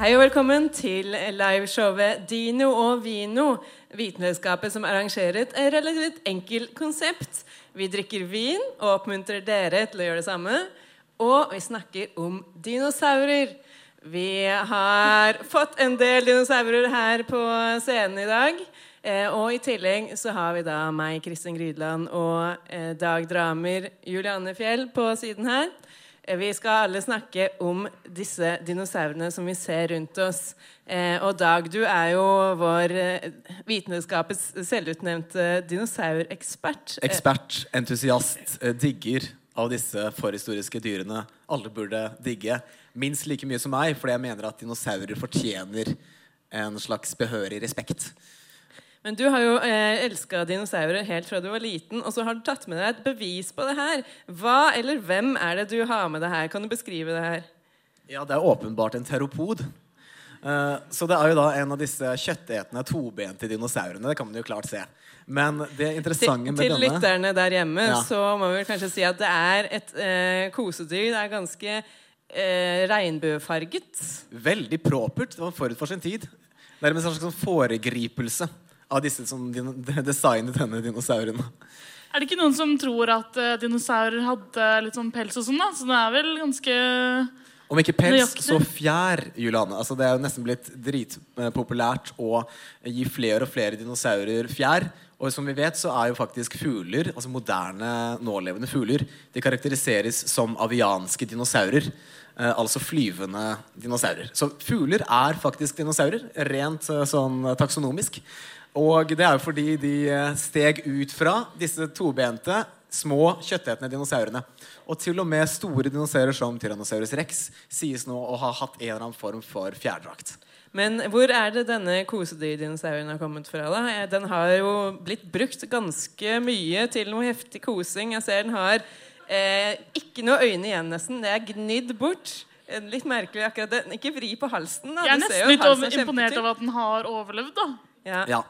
Hei og velkommen til liveshowet Dino og Vino. Vitenskapet som arrangerer et relativt enkelt konsept. Vi drikker vin og oppmuntrer dere til å gjøre det samme. Og vi snakker om dinosaurer. Vi har fått en del dinosaurer her på scenen i dag. Eh, og i tillegg så har vi da meg, Kristin Grydland, og eh, Dag Dramer, Julianne Fjell på siden her. Eh, Vi skal alle snakke om disse dinosaurene som vi ser rundt oss. Eh, og Dag, du er jo vår eh, vitenskapets selvutnevnte dinosaurekspert. Eh, Ekspert, entusiast, eh, digger av disse forhistoriske dyrene. Alle burde digge minst like mye som meg, fordi jeg mener at dinosaurer fortjener en slags behørig respekt. Men du har jo eh, elska dinosaurer helt fra du var liten, og så har du tatt med deg et bevis på det her. Hva eller hvem er det du har med deg her? Kan du beskrive det her? Ja, det er åpenbart en teropod. Eh, så det er jo da en av disse kjøttetende tobente dinosaurene. Det kan man jo klart se. Men det Til, interessante med til denne lytterne der hjemme Ja. så må vi kanskje si at det er et eh, kosedyr. Det er ganske eh, regnbuefarget. Veldig propert. Det var forut for sin tid. Nærmest en slags sånn foregripelse av disse som designet denne dinosauren. Er det ikke noen som tror at eh, dinosaurer hadde litt sånn pels og sånn, da? Så det er vel ganske Om ikke pels, så fjær, Juliane. Altså, det er jo nesten blitt dritpopulært å gi flere og flere dinosaurer fjær. Og som vi vet, så er jo faktisk fugler, altså moderne, nålevende fugler, de karakteriseres som avianske dinosaurer. Eh, altså flyvende dinosaurer. Så fugler er faktisk dinosaurer, rent eh, sånn taksonomisk. Og det er jo fordi de eh, steg ut fra disse tobente, små, kjøttetende dinosaurene. Og til og med store dinosaurer som Tyrannosaurus rex sies nå å ha hatt en eller annen form for fjærdrakt. Men hvor er det denne kosedyrdinosauren har kommet fra? da? Eh, Den har jo blitt brukt ganske mye til noe heftig kosing. Jeg ser den har eh, ikke noe øyne igjen, nesten. Det er gnidd bort. Eh, Litt merkelig akkurat den. Ikke vri på halsen. da. Jeg er nesten litt er imponert over at den har overlevd, da. Ja. Ja,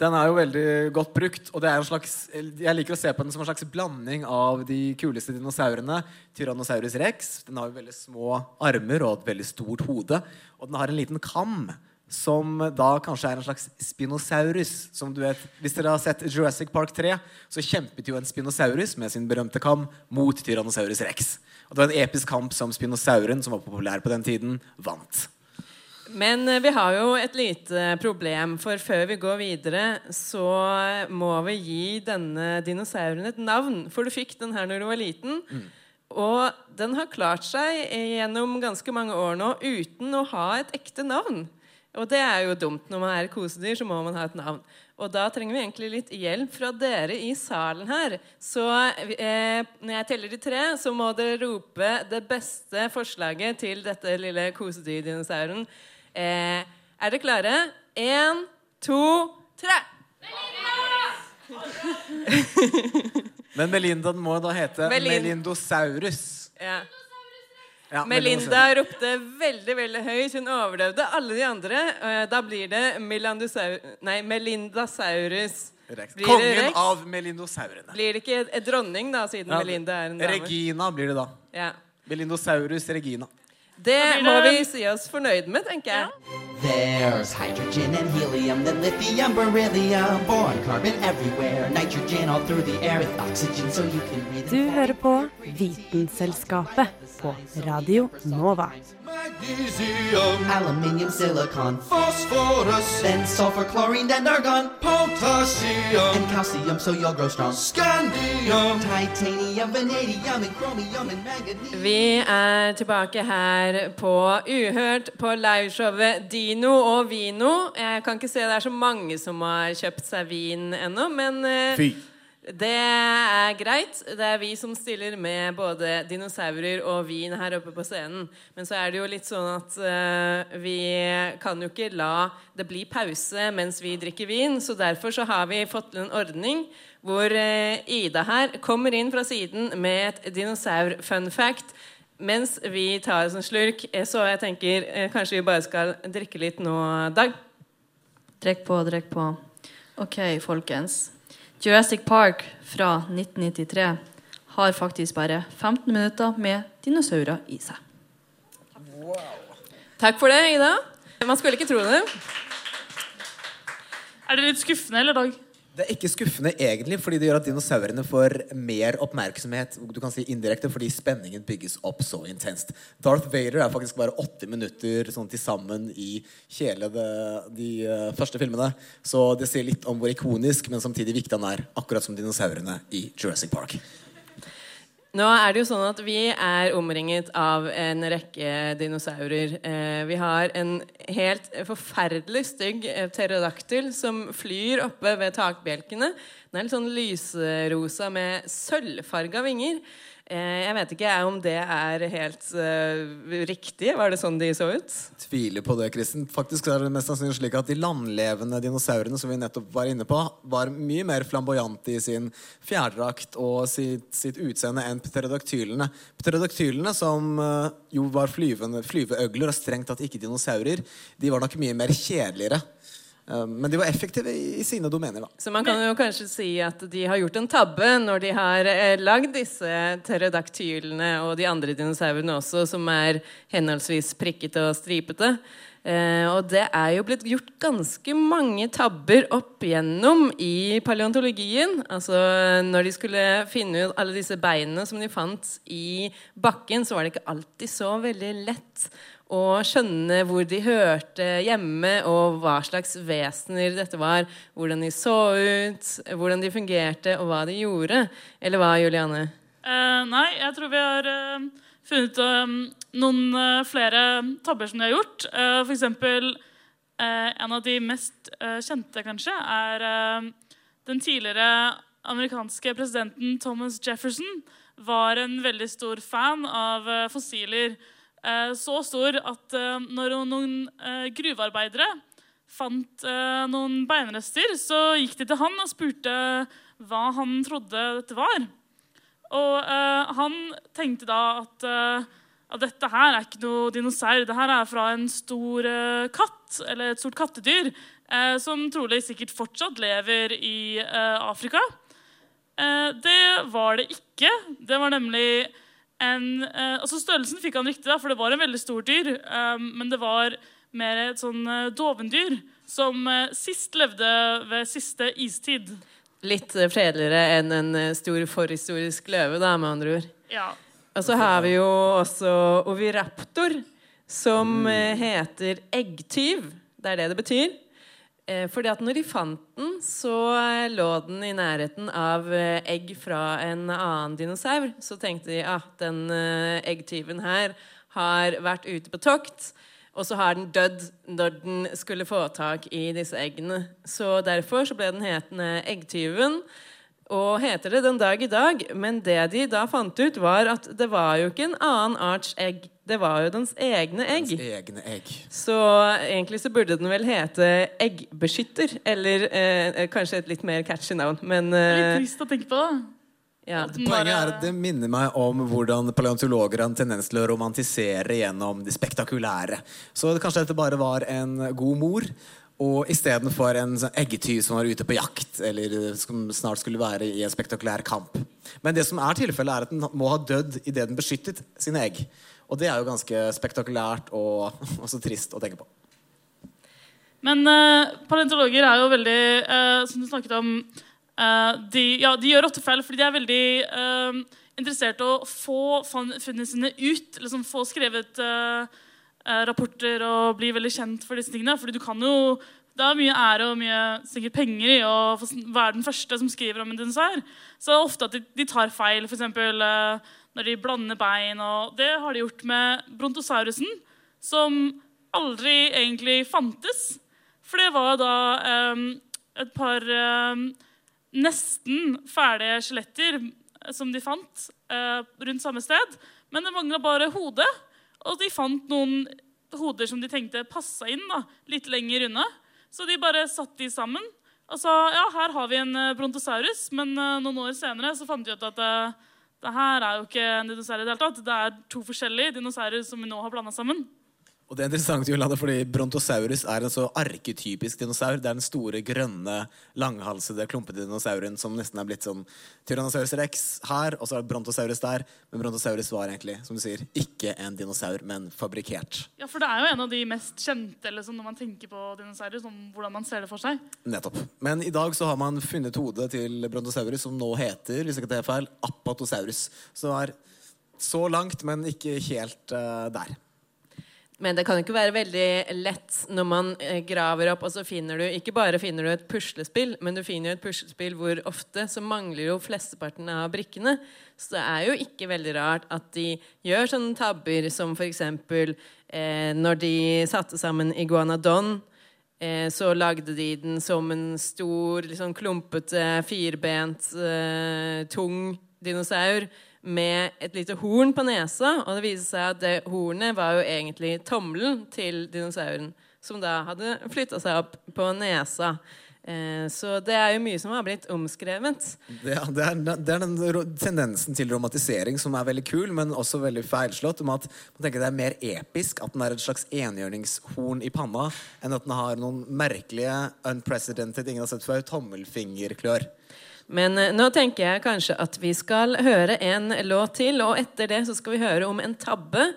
Den er jo veldig godt brukt. Og slags, jeg liker å se på den som en slags blanding av de kuleste dinosaurene. Tyrannosaurus rex. Den har jo veldig små armer og et veldig stort hode. Og den har en liten kam. Som da kanskje er en slags spinosaurus. Som du vet, Hvis dere har sett Jurassic Park 3, så kjempet jo en spinosaurus med sin berømte kam mot Tyrannosaurus rex. Og det var en episk kamp som spinosauren, som var populær på den tiden, vant. Men eh, vi har jo et lite problem, for før vi går videre, så må vi gi denne dinosauren et navn. For du fikk den her når du var liten. Og den har klart seg gjennom ganske mange år nå uten å ha et ekte navn. Og det er jo dumt. Når man er kosedyr, så må man ha et navn. Og da trenger vi egentlig litt hjelp fra dere i salen her. Så eh, når jeg teller til tre, så må dere rope det beste forslaget til dette lille kosedyrdinosaurien. Eh, er dere klare? Én, to, tre! Men Melinda må da hete Melin- Melindosaurus. Ja. Ja, Melinda ropte veldig veldig høyt. Hun overdøvde alle de andre. Eh, Da blir det nei, Melindasaurus. Rex. Blir Kongen Rex? av melindosaurene. Blir det ikke et dronning, da, siden Ja, Melinda er en dame? Regina blir det da. Ja. Melindosaurus Regina. Det må vi si oss fornøyd med, tenker jeg. There's hydrogen and helium, then lithium, beryllium, boron, carbon everywhere, nitrogen all through the air with oxygen so you can breathe. Du hører på Vitenselskapet på Radio Nova. Magnesium, Aluminium, silicon, phosphorus, then sulfur, chlorine, then argon, potassium, and calcium so you'll grow strong. scandium, Titanium, vanadium, and chromium, and manganese. Vi er tilbake her på Uhørt på liveshowet Dino og Vino. Jeg kan ikke se det er så mange som har kjøpt seg vin ennå, men eh, Fy. Det er greit. Det er vi som stiller med både dinosaurer og vin her oppe på scenen. Men så er det jo litt sånn at uh, vi kan jo ikke la det bli pause mens vi drikker vin. Så derfor så har vi fått til en ordning hvor uh, Ida her kommer inn fra siden med et dinosaur-fun fact. Mens vi tar oss en slurk, Eh, så jeg tenker eh, kanskje vi bare skal drikke litt nå, Dag. Drikk på, drikk på. Ok, folkens. Jurassic Park fra 1993 har faktisk bare 15 minutter med dinosaurer i seg. Takk for det, Ida. Man skulle ikke tro det. Er det litt skuffende, eller, Dag? Det er ikke skuffende egentlig, fordi det gjør at dinosaurene får mer oppmerksomhet. Du kan si indirekte, fordi spenningen bygges opp så intenst. Darth Vader er faktisk bare åtte minutter sånn til sammen i hele de, de uh, første filmene. Så det sier litt om hvor ikonisk, men samtidig viktig han er. Akkurat som dinosaurene i Jurassic Park. Nå er det jo sånn at vi er omringet av en rekke dinosaurer. Eh, vi har en helt forferdelig stygg eh, pterodaktyl som flyr oppe ved takbjelkene. Den er litt sånn lysrosa med sølvfarga vinger. Eh, jeg vet ikke om det er helt uh, riktig. Var det sånn de så ut? Tviler på det, Kristen. Faktisk er det mest sannsynlig slik at de landlevende dinosaurene som vi nettopp var inne på, var mye mer flamboyante i sin fjærdrakt og sitt, sitt utseende enn pterodaktylene. Pterodaktylene, som uh, jo var flyveøgler og strengt tatt ikke dinosaurer, de var nok mye mer kjedeligere. Eh, Men de var effektive i sine domener, da. Så man kan jo kanskje si at de har gjort en tabbe når de har eh, lagd disse pterodaktylene og de andre dinosaurene også, som er henholdsvis prikkete og stripete. Eh, og det er jo blitt gjort ganske mange tabber opp igjennom i paleontologien. Altså når de skulle finne ut alle disse beinene som de fant i bakken, så var det ikke alltid så veldig lett å skjønne hvor de hørte hjemme, og hva slags vesener dette var. Hvordan de så ut, hvordan de fungerte, og hva de gjorde. Eller hva, Juliane? Uh, nei, jeg tror vi har uh, funnet eh, noen uh, flere tabber som de har gjort. Uh, for eksempel en av de mest kjente, kanskje, er den tidligere amerikanske presidenten Thomas Jefferson var en veldig stor fan av fossiler. Eh, så stor at eh, når noen eh, gruvearbeidere fant noen beinrester, så gikk de til han og spurte hva han trodde dette var. Og han tenkte da at, at dette her er ikke noe dinosaur. Det her er fra en stor katt, eller et stort kattedyr, som trolig sikkert fortsatt lever i Afrika. Det var det ikke. Det var nemlig en eh, Altså Størrelsen fikk han riktig, da, for det var en veldig stort dyr. eh, men det var mer et sånn eh, dovendyr som sist levde ved siste istid. Litt fredeligere enn en stor forhistorisk løve, da, med andre ord. Ja. Og så har vi jo også oviraptor, som eh, heter eggtyv. Det er det det betyr. Eh, fordi at når de fant den, så eh, lå den i nærheten av eh, egg fra en annen dinosaur. Så tenkte de at den eh, eggtyven her har vært ute på tokt. Og så har den dødd når den skulle få tak i disse eggene. Så derfor så ble den hetende Eggtyven. Og heter det den dag i dag. Men det de da fant ut, var at det var jo ikke en annen arts egg. Det var jo dens egne egg. Dens egne egg. Så egentlig så burde den vel hete Eggbeskytter. Eller eh, kanskje et litt mer catchy navn. Men Litt eh, trist å tenke på. da. ja. Poenget er at Det minner meg om hvordan paleontologer har en tendens til å romantisere gjennom det spektakulære. Så kanskje dette bare var en god mor, og istedenfor en sånn eggetyv som var ute på jakt, eller som snart skulle være i en spektakulær kamp. Men det som er tilfellet, er at den må ha dødd idet den beskyttet sine egg. Og det er jo ganske spektakulært og også trist å tenke på. Men uh, paleontologer er jo veldig eh, Som du snakket om eh, de, ja, de gjør ofte feil fordi de er veldig eh, interessert i å få funnene sine ut. Liksom få skrevet eh, eh, rapporter og bli veldig kjent for disse tingene. Fordi du kan jo det er mye ære og mye sikkert penger i å være den første som skriver om en dinosaur. Så det er ofte at de, de tar feil, f.eks. Uh, når de blander bein. Og det har de gjort med brontosaurusen, som aldri egentlig fantes. For det var da eh, et par eh, nesten ferdige skjeletter eh, som de fant eh, rundt samme sted. Men det mangla bare hodet. Og de fant noen hoder som de tenkte passa inn da, litt lenger unna. Så de bare satte de sammen og sa ja, her har vi en eh, brontosaurus. Men eh, noen år senere så fant de ut at det her er jo ikke en dinosaur i det hele tatt. Det er to forskjellige dinosaurer som vi nå har blanda sammen. Og det er interessant, Jolanda, fordi Brontosaurus er en så arketypisk dinosaur. Det er den store, grønne, langhalsede, klumpete dinosauren som nesten er blitt sånn Tyrannosaurus rex her, og så er det Brontosaurus der. Men Brontosaurus var egentlig, som du sier, ikke en dinosaur, men fabrikkert. Ja, for det er jo en av de mest kjente eller sånn, når man tenker på dinosaurer. Sånn, hvordan man ser det for seg. Nettopp. Men i dag så har man funnet hodet til Brontosaurus, som nå heter, hvis jeg ikke tar feil, Apatosaurus. Så er så langt, men ikke helt uh, der. Men det kan jo ikke være veldig lett når man eh, graver opp, og så finner du ikke bare finner du et puslespill, men du finner jo et puslespill hvor ofte så mangler jo flesteparten av brikkene. Så det er jo ikke veldig rart at de gjør sånne tabber som f.eks. Eh, når de satte sammen Iguanadon. Eh, så lagde de den som en stor, liksom klumpete, firbent, eh, tung dinosaur med et lite horn på nesa. Og det viser seg at det hornet var jo egentlig tommelen til dinosauren, som da hadde flytta seg opp på nesa. Eh, så det er jo mye som har blitt omskrevet. Er- det, er, det er den tendensen til romantisering som er veldig kul, men også veldig feilslått. Om at man tenker det er mer episk at den er et slags enhjørningshorn i panna, enn at den har noen merkelige, unprecedented, ingen har sett før, tommelfingerklør. Men eh, nå tenker jeg kanskje at vi skal høre en låt til, og etter det så skal vi høre om en tabbe,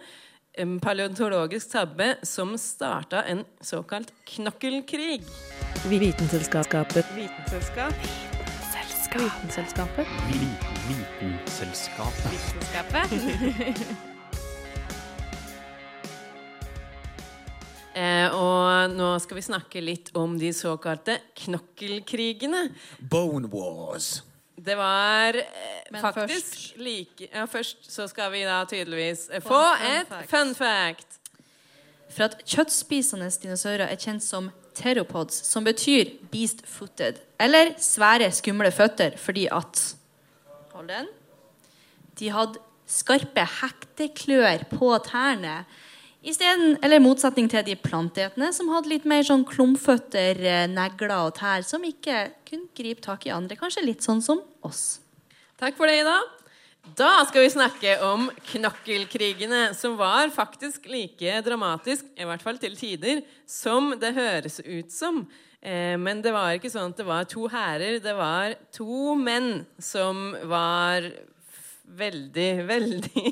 en paleontologisk tabbe, som starta en såkalt knokkelkrig. Vitenselskapet. Vitenselskap. Vitenselskapet. Vitenselskapet. Vitenskapet. eh, og nå skal vi snakke litt om de såkalte knokkelkrigene. Bone Wars. Det var eh, faktisk faktisk like Ja, først så skal vi da tydeligvis eh, Få fun et fact. fun fact. For at kjøttspisende dinosaurer er kjent som theropods, som betyr beast-footed, eller svære, skumle føtter, fordi at Hold den. De hadde skarpe hekteklør på tærne. Isteden, eller i motsetning til de planteetende, som hadde litt mer sånn klumføtter, eh, negler og tær, som ikke kunne gripe tak i andre. Kanskje litt sånn som oss. Takk for det, Ida. Da skal vi snakke om knokkelkrigene, som var faktisk like dramatisk, i hvert fall til tider, som det høres ut som. Eh, men det var ikke sånn at det var to hærer. Det var to menn som var veldig, veldig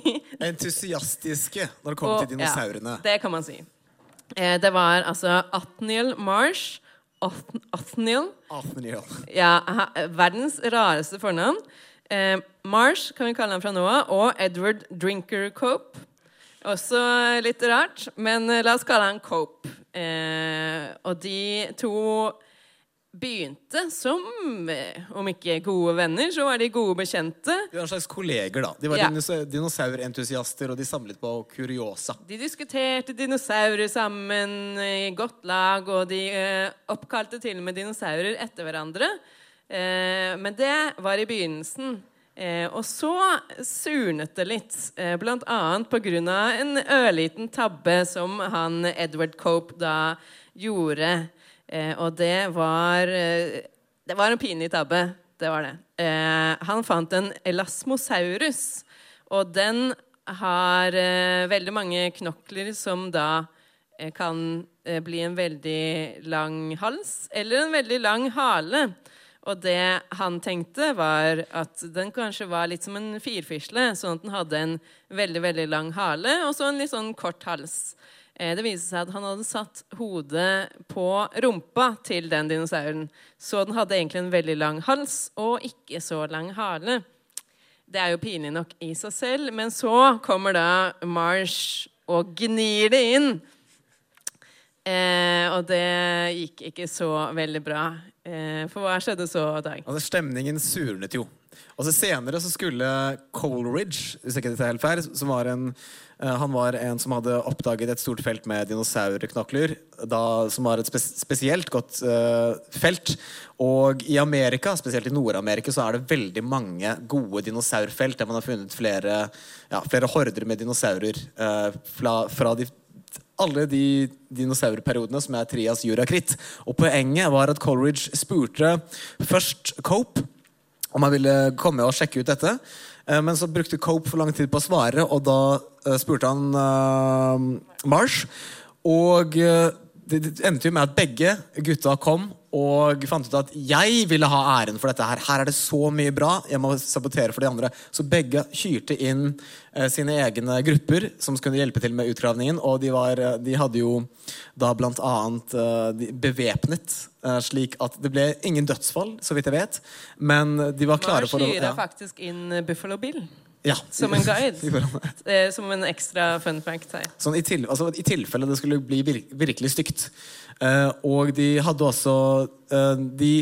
Entusiastiske når det kommer Og- til dinosaurene. Ja, det kan man si. Eh, det var altså Atniel Marsh. Atniel. Othniel. Othniel. Ja, ha- verdens rareste fornavn. Eh, Marsh kan vi kalle han fra nå av. Og Edward Drinker Cope. Også litt rart, men eh, la oss kalle han Cope. Eh, og de to begynte som, eh, om ikke gode venner, så var de gode bekjente. De var en slags kolleger, da. De var Ja. dinosa- dinosaurentusiaster, og de samlet på kuriosa. De diskuterte dinosaurer sammen i godt lag, og de eh, oppkalte til og med dinosaurer etter hverandre. Eh, men det var i begynnelsen. Eh, og så surnet det litt, eh, grunn av en ørliten tabbe som han Edward Cope da gjorde. Eh, og det var eh, Det var en pinlig tabbe. Det var det. Eh, han fant en elasmosaurus, og den har veldig mange knokler som da kan bli en veldig lang hals eller en veldig lang hale. Og det han tenkte, var at den kanskje var litt som en firfisle, sånn at den hadde en veldig veldig lang hale og så en litt sånn kort hals. Eh, Det viste seg at han hadde satt hodet på rumpa til den dinosauren. Så den hadde egentlig en veldig lang hals og ikke så lang hale. Det er jo pinlig nok i seg selv, men så kommer da Marsh og gnir det inn. Eh, og det gikk ikke så veldig bra. Eh, for hva skjedde så, Dag? Altså, stemningen surnet jo. Og så Senere så skulle Coleridge, hvis ikke dette helt feil, som var en, han var en som hadde oppdaget et stort felt med dinosaurknokler, som var et spes spesielt godt uh, felt. Og i Amerika, spesielt i Nord-Amerika, så er det veldig mange gode dinosaurfelt der man har funnet flere, ja, flere horder med dinosaurer uh, fra, fra de alle de dinosaurperiodene som er Trias Jurakritt. Og poenget var at Coleridge spurte først Cope om han ville komme og sjekke ut dette. Eh, Men så brukte Cope for lang tid på å svare, og da eh, spurte han eh, Marsh. Og det endte jo med at begge gutta kom og fant ut at jeg ville ha æren for dette. her. Her er det så mye bra. Jeg må sabotere for de andre. Så begge hyrte inn eh, sine egne grupper som skulle hjelpe til med utgravningen. Og de, var, eh, de hadde jo da blant annet eh, bevæpnet, eh, slik at det ble ingen dødsfall, så vidt jeg vet. Men de var klare for å hyra ja. faktisk inn Buffalo Bill Ja. som en guide. Eh, Som en ekstra fun fact her. Sånn i, til, altså, I tilfelle det skulle bli vir virkelig stygt. Eh, og de hadde også eh, de,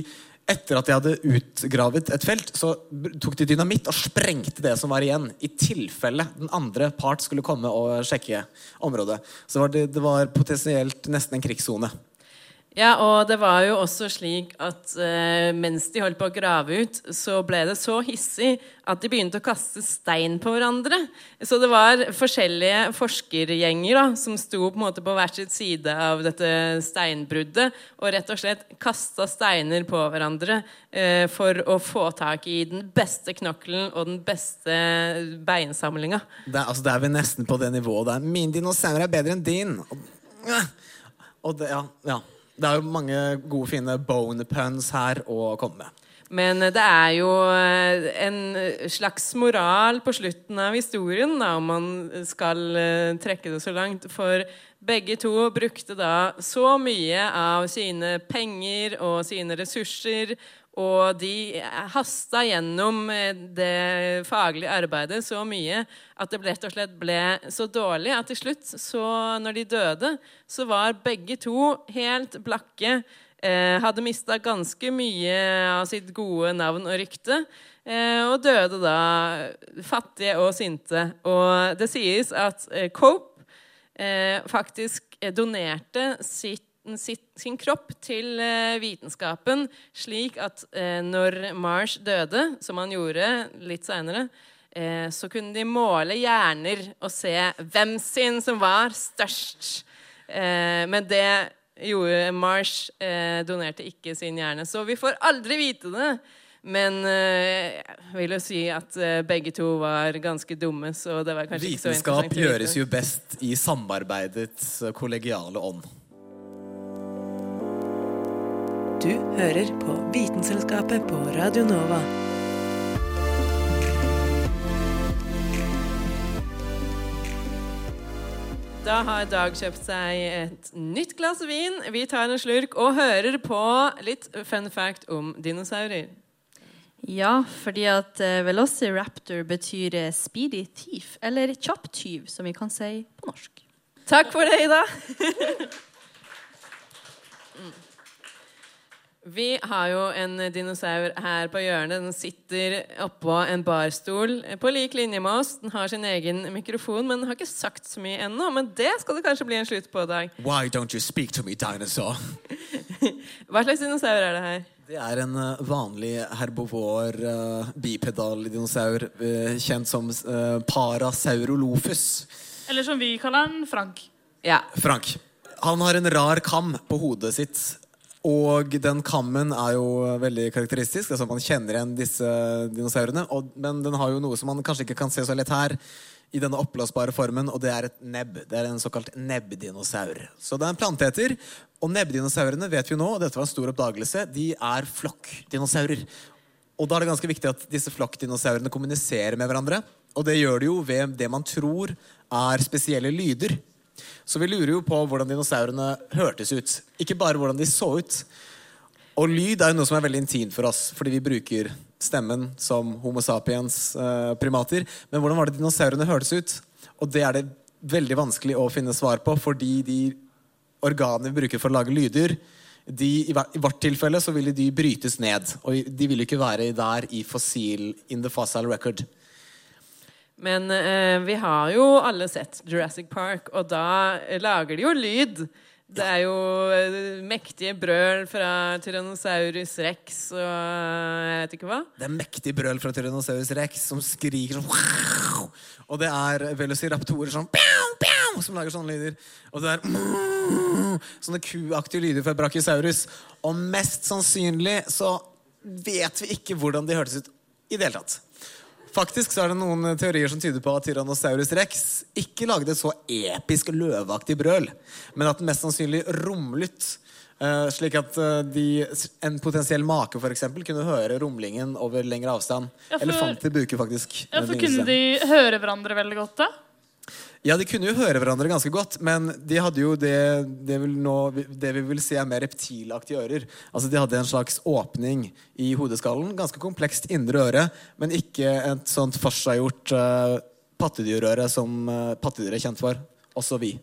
Etter at de hadde utgravet et felt, så tok de dynamitt og sprengte det som var igjen. I tilfelle den andre part skulle komme og sjekke området. Så var det, det var potensielt nesten en krigssone. Ja, og det var jo også slik at eh, mens de holdt på å grave ut, så ble det så hissig at de begynte å kaste stein på hverandre. Så det var forskjellige forskergjenger da, som sto på på hver sitt side av dette steinbruddet og rett og slett kasta steiner på hverandre eh, for å få tak i den beste knokkelen og den beste beinsamlinga. Det altså, det er vi nesten på det nivået der. Min dinosaur er bedre enn din. Og, og det, ja, ja. Det er jo mange gode, fine bone puns her å komme med. Men det er jo eh, en slags moral på slutten av historien, da, om man skal eh, trekke det så langt. For begge to brukte da så mye av sine penger og sine ressurser, og de hasta gjennom eh, det faglige arbeidet så mye at det rett og slett ble så dårlig at til slutt, så når de døde, så var begge to helt blakke. Eh, hadde mista ganske mye av sitt gode navn og rykte. Eh, og døde da fattige og sinte. Og det sies at eh, Cope faktisk eh, donerte sitt, sin kropp til eh, vitenskapen, slik at eh, når Marsh døde, som han gjorde litt seinere, så kunne de måle hjerner og se hvem sin som var størst. Men det gjorde Marsh donerte ikke sin hjerne. Så vi får aldri vite det. Men eh, jeg vil jo si at eh, begge to var ganske dumme, så det var kanskje ikke så Vitenskap interessant. å vite. gjøres jo best i samarbeidets eh, kollegiale ånd. Du hører på Vitenselskapet på Radio Nova. Da har Dag kjøpt seg et nytt glass vin. Vi tar en slurk og hører på litt fun fact om dinosaurer. Ja, fordi at eh, Velociraptor betyr eh, speedy thief, eller kjapp tyv, som vi kan si på norsk. Takk for det, Ida. Mm. Vi har jo en dinosaur her på hjørnet. Den sitter oppå en barstol på lik linje med oss. Den har sin egen mikrofon, men den har ikke sagt så mye ennå. Men det skal det kanskje bli en slutt på, Dag. Why don't you speak to me, dinosaur? Hva slags dinosaur er det her? Det er en eh, vanlig herbovor uh, bipedal-dinosaur eh, kjent som uh, Parasaurolophus. Eller som vi kaller den, Frank. Ja. Frank. Han har en rar kam på hodet sitt. Og den kammen er jo veldig karakteristisk. Altså Man kjenner igjen disse dinosaurene. Og, men den har jo noe som man kanskje ikke kan se så lett her, i denne oppblåsbare formen, og det er et nebb. Det er en såkalt nebbdinosaur. Så det er en planteeter. Og nebbdinosaurene vet vi nå, og dette var en stor oppdagelse, de er flokkdinosaurer. Og da er det ganske viktig at disse flokkdinosaurene kommuniserer med hverandre. Og det gjør de jo ved det man tror er spesielle lyder. Så vi lurer jo på hvordan dinosaurene hørtes ut. Ikke bare hvordan de så ut. Og lyd er jo noe som er veldig intimt for oss, fordi vi bruker stemmen som Homo sapiens eh, primater. Men hvordan var det dinosaurene hørtes ut? Og det er det veldig vanskelig å finne svar på, fordi de organene vi bruker for å lage lyder, de, i, vårt tilfelle så ville de brytes ned. Og de ville ikke være der i fossil in the fossil record. Men eh, vi har jo alle sett Jurassic Park, og da lager de jo lyd. Det er jo eh, mektige brøl fra Tyrannosaurus rex og jeg vet ikke hva. Det er mektige brøl fra Tyrannosaurus rex som skriker sånn Og det er velociraptorer sånn som lager sånne lyder. Og det er sånne kuaktige lyder fra Brachiosaurus. Og mest sannsynlig så vet vi ikke hvordan de hørtes ut i det hele tatt. Faktisk så er det noen teorier som tyder på at Tyrannosaurus rex ikke lagde et så episk løveaktig brøl, men at den mest sannsynlig rumlet. eh, slik at eh, de, en potensiell make for eksempel, kunne høre rumlingen over lengre avstand. Ja, for- Elefanter bruker faktisk Ja, for Kunne de høre hverandre veldig godt, da? Ja, de kunne jo høre hverandre ganske godt, men de hadde jo det, det, vil nå, det vi vil si er mer reptilaktige ører. Altså De hadde en slags åpning i hodeskallen. Ganske komplekst indre øre, men ikke et sånt forseggjort uh, pattedyrøre som uh, pattedyr er kjent for. Også vi.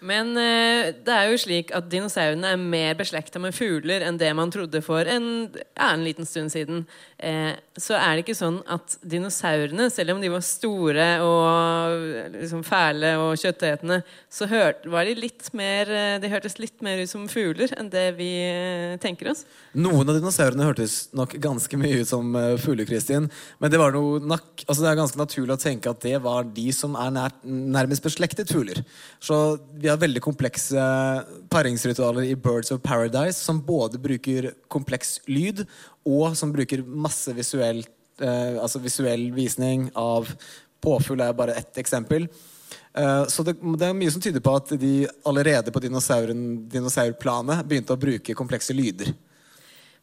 Men uh, det er jo slik at dinosaurene er mer beslekta med fugler enn det man trodde for en, ja, en liten stund siden. Eh, så er det ikke sånn at dinosaurene, selv om de var store og liksom fæle og kjøttetende, så hørte, var de litt mer eh, De hørtes litt mer ut som fugler enn det vi eh, tenker oss. Noen av dinosaurene hørtes nok ganske mye ut som fugler, Kristin. Men det, altså det er ganske naturlig å tenke at det var de som er nær nærmest beslektet fugler. Så vi har veldig komplekse paringsritualer i Birds of Paradise som både bruker kompleks lyd, og som bruker masse visuell, eh, altså visuell visning av Påfugl er bare ett eksempel. Eh, Så det, det er mye som tyder på at de allerede på dinosaurplanet begynte å bruke komplekse lyder.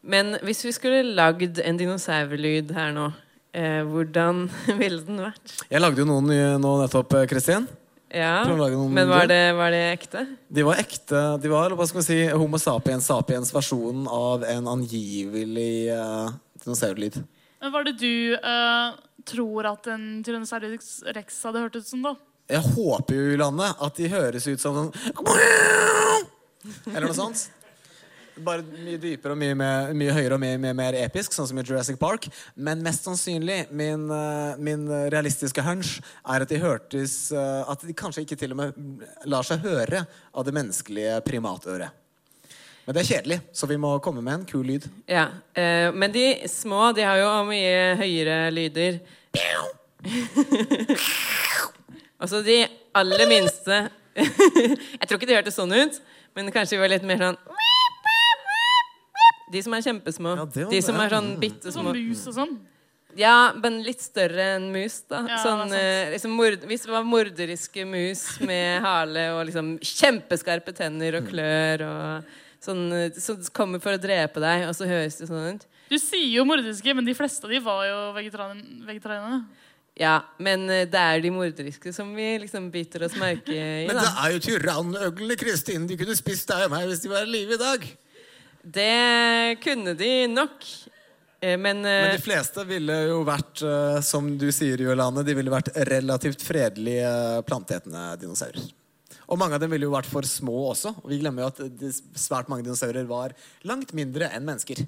Men hvis vi skulle lagd en dinosaurlyd her nå, eh, hvordan ville den vært? Jeg lagde jo noen nå nettopp, eh, Kristin. Ja, Men var det, var det ekte? De var ekte. De var hva skal vi si, Homo sapiens sapiens-versjonen av en angivelig uh, dinosaurlyd. Men Var det du uh, tror at en Tyrannosaurus rex hadde hørt ut som, da? Jeg håper jo, Julanne, at de høres ut som sånn Eller noe sånt. Bare mye dypere og mye, mer, mye høyere og mye, mye mer episk, sånn som i Jurassic Park. Men mest sannsynlig, min, eh, min realistiske hunch, er at de hørtes eh, At de kanskje ikke til og med lar seg høre av det menneskelige primatøret. Men det er kjedelig, så vi må komme med en kul lyd. Ja, eh, men de små de har jo mye høyere lyder. Altså de aller minste Jeg tror ikke de hørtes sånn ut, men kanskje de var litt mer sånn De som er kjempesmå. Ja, de som det. er sånn bitte Sånn små. mus og sånn? Ja, men litt større enn mus, da. Ja, sånn, det eh, liksom mord, hvis det var morderiske mus med hale og liksom kjempeskarpe tenner og klør og sånn, Som som kommer for å drepe deg, og så høres det sånn ut. Du sier jo morderiske, men de fleste av de var jo vegetarian- vegetarianere. Ja, men eh, det er de morderiske som vi liksom biter oss merke i. Men det er jo tyrannøglene, Kristin. De kunne spist deg og meg hvis de var i live i dag. Det kunne de nok. Eh, Men, eh, Men de fleste ville jo vært, eh, som du sier, Jolane, de ville vært relativt fredelige planteetende dinosaurer. Og mange av dem ville jo vært for små også. Og vi glemmer jo at svært mange dinosaurer var langt mindre enn mennesker.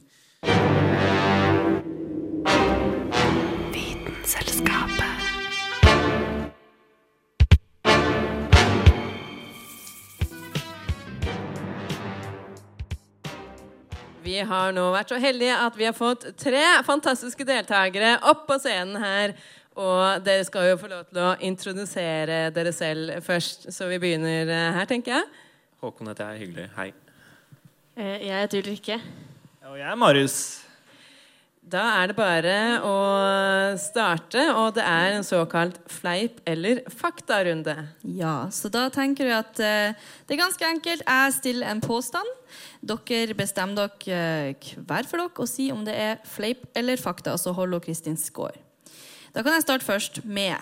Vi har nå vært så heldige at vi har fått tre fantastiske deltakere opp på scenen her. Og dere skal jo få lov til å introdusere dere selv først, så vi begynner eh, her, tenker jeg. Håkon heter jeg. Hyggelig. Hei. Eh, Jeg heter Ulrikke. Og jeg er Marius. Da er det bare å starte, og det er en såkalt fleip- eller faktarunde. Ja, så da tenker jeg at eh, det er ganske enkelt. Jeg stiller en påstand. Dere bestemmer dere eh, hver for dere og sier om det er fleip eller fakta, altså så holder Kristin skår. Da kan jeg starte først med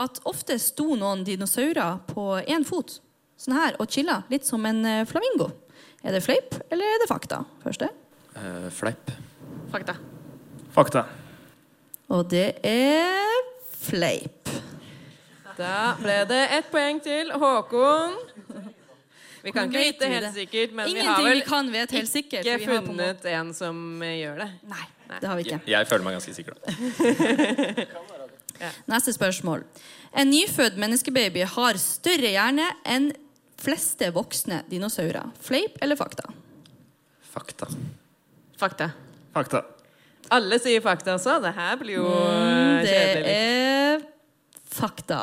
at ofte sto noen dinosaurer på én fot sånn her, og chilla, litt som en eh, flamingo. Er det fleip eller er det fakta? Første. Uh, fleip. Fakta. Fakta. Og det er fleip. Da ble det ett poeng til Håkon. Vi kan ikke vite vi helt det? sikkert, men vi har vel vi kan vet helt sikkert, ikke for vi har en funnet en som eh, gjør det. Nei, det har vi ikke. Jeg, jeg føler meg ganske sikker. da. Neste spørsmål. En nyfødt menneskebaby har større hjerne enn fleste voksne dinosaurer. Fleip eller fakta? Fakta. Fakta. Fakta. Alle sier fakta altså. Det her blir jo Mm, eh, det kjedelig. er fakta.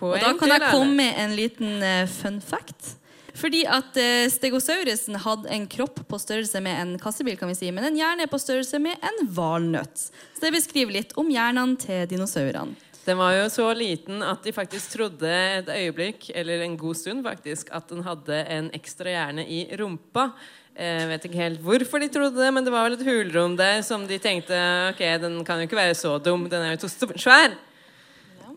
Og da kan jeg komme med en liten eh, fun fact. Fordi at eh, Stegosaurusen hadde en kropp på størrelse med en kassebil, kan vi si, men en hjerne på størrelse med en valnøtt. Så det beskriver litt om hjernene til dinosaurene. Den var jo så liten at de faktisk trodde et øyeblikk, eller en god stund faktisk, at den hadde en ekstra hjerne i rumpa. Jeg vet ikke helt hvorfor de trodde det, men det var vel et hulrom der som de tenkte Ok, den kan jo ikke være så dum, den er jo så svær.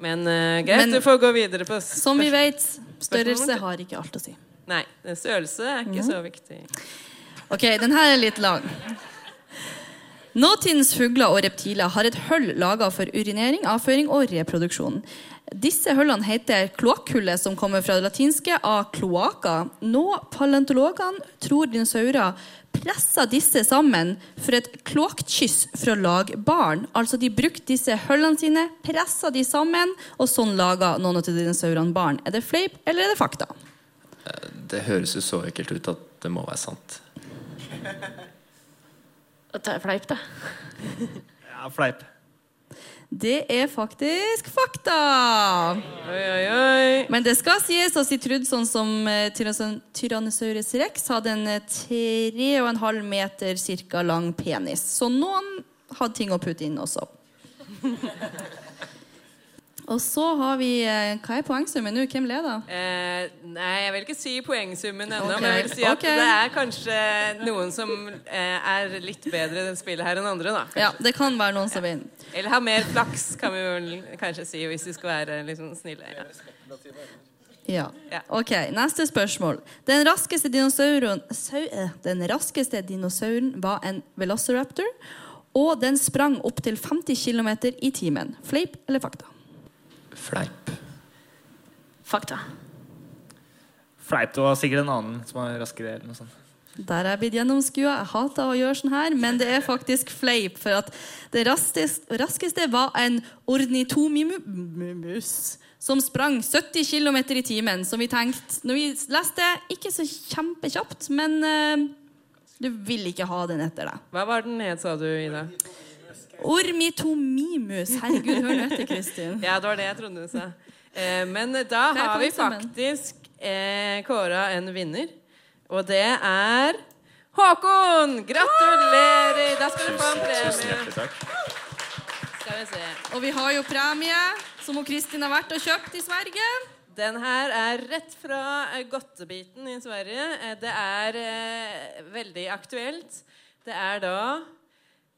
Men uh, greit, Men- du får gå videre på Som vi vet, størrelse har ikke alt å si. Nei, størrelse er ikke mm. så viktig. Ok, den her er litt lang. Nåtidens fugler og reptiler har et hull laga for urinering, avføring og reproduksjon. Disse hullene heter kloakkhullet, som kommer fra det latinske av kloaka. Nå paleontologene tror dinosaurer pressa disse sammen for et kloakkkyss for å lage barn. Altså De brukte disse hullene sine, pressa de sammen, og sånn laga noen av dinosaurene barn. Er det fleip, eller er det fakta? Det høres jo så ekkelt ut at det må være sant. Det er fleip, da. Ja, fleip. Det er faktisk fakta! Oi, oi, oi. Men det skal sies at trodde sånn som eh, Tyrannosaurus rex hadde en eh, tre og en halv meter cirka lang penis. Så noen hadde ting å putte inn også. Og så har vi eh, Hva er poengsummen nå? Hvem leder? Eh, nei, jeg vil ikke si poengsummen ennå, okay. men jeg vil si at okay. det er kanskje noen som eh, er litt bedre i det spillet her enn andre, da. Ja, det kan være noen som vinner. Eller har mer flaks, kan vi vel kanskje si, hvis vi skal være liksom snille. Ja. Ja. Ok, Neste spørsmål. Den raskeste dinosauren sau, eh, Den raskeste dinosauren var en velociraptor, og den sprang opp til 50 km i timen. Fleip eller fakta? Fleip. Fakta. Fleip. Det var sikkert en annen som var raskere. eller noe sånt. Der er jeg blitt gjennomskua. Jeg hater å gjøre sånn her, men det er faktisk fleip. For at det raskeste, raskeste var en ornitomimus som sprang 70 km i timen. Som vi tenkte Når vi leste, ikke så kjempekjapt, men uh, du vil ikke ha den etter deg. Hva var den het, sa du, Ida? Ormitomimus. Herregud, hør nå etter, Kristin. Ja, det var det jeg trodde du sa. Eh, men da er har vi faktisk eh, kåra en vinner. Og det er Håkon! Gratulerer! Da skal du få en Tusen premie. hjertelig takk. Skal vi se. Og vi har jo premie, som Kristin har vært og kjøpt i Sverige. Den her er rett fra eh, godtebiten i Sverige. Eh, Det er eh, veldig aktuelt. Det er da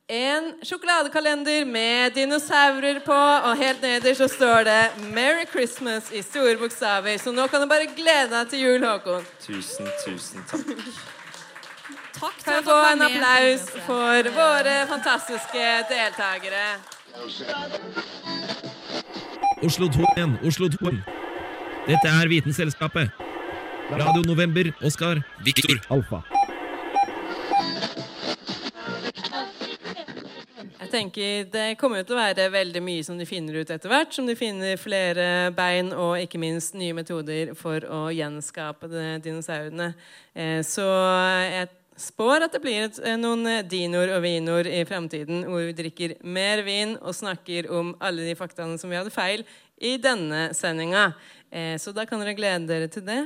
en sjokoladekalender med dinosaurer på, og helt nederst så står det 'Merry Christmas' i store bokstaver. Så nå kan du bare glede deg til jul, Håkon. Tusen, tusen takk. Takk Kan jeg få en applaus for våre fantastiske deltakere. Oslo 2 igjen, Oslo 2. Dette er Vitenselskapet. Radio November, Oskar, Viktor, Alfa. Tenker Det kommer til å være veldig mye som de finner ut etter hvert. Som de finner flere bein og ikke minst nye metoder for å gjenskape dinosaurene. Eh, Så jeg spår at det blir eh, noen dinoer og vinoer i framtiden hvor vi drikker mer vin og snakker om alle de faktaene som vi hadde feil i denne sendinga. Eh, Så da kan dere glede dere til det.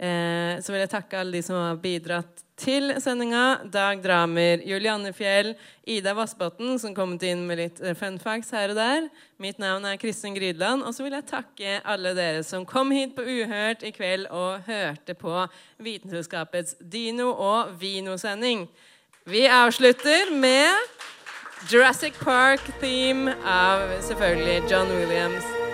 Så vil jeg takke alle de som har bidratt til sendinga. Dag Dramer, Julianne Fjell, Ida Vassbotn, som kommet inn med litt eh, fun facts her og der. Mitt navn er Kristin Grydland. Og så vil jeg takke alle dere som kom hit på Uhørt i kveld og hørte på Vitenselskapets Dino- og Vino-sending. Vi avslutter med Jurassic Park-theme av selvfølgelig John Williams.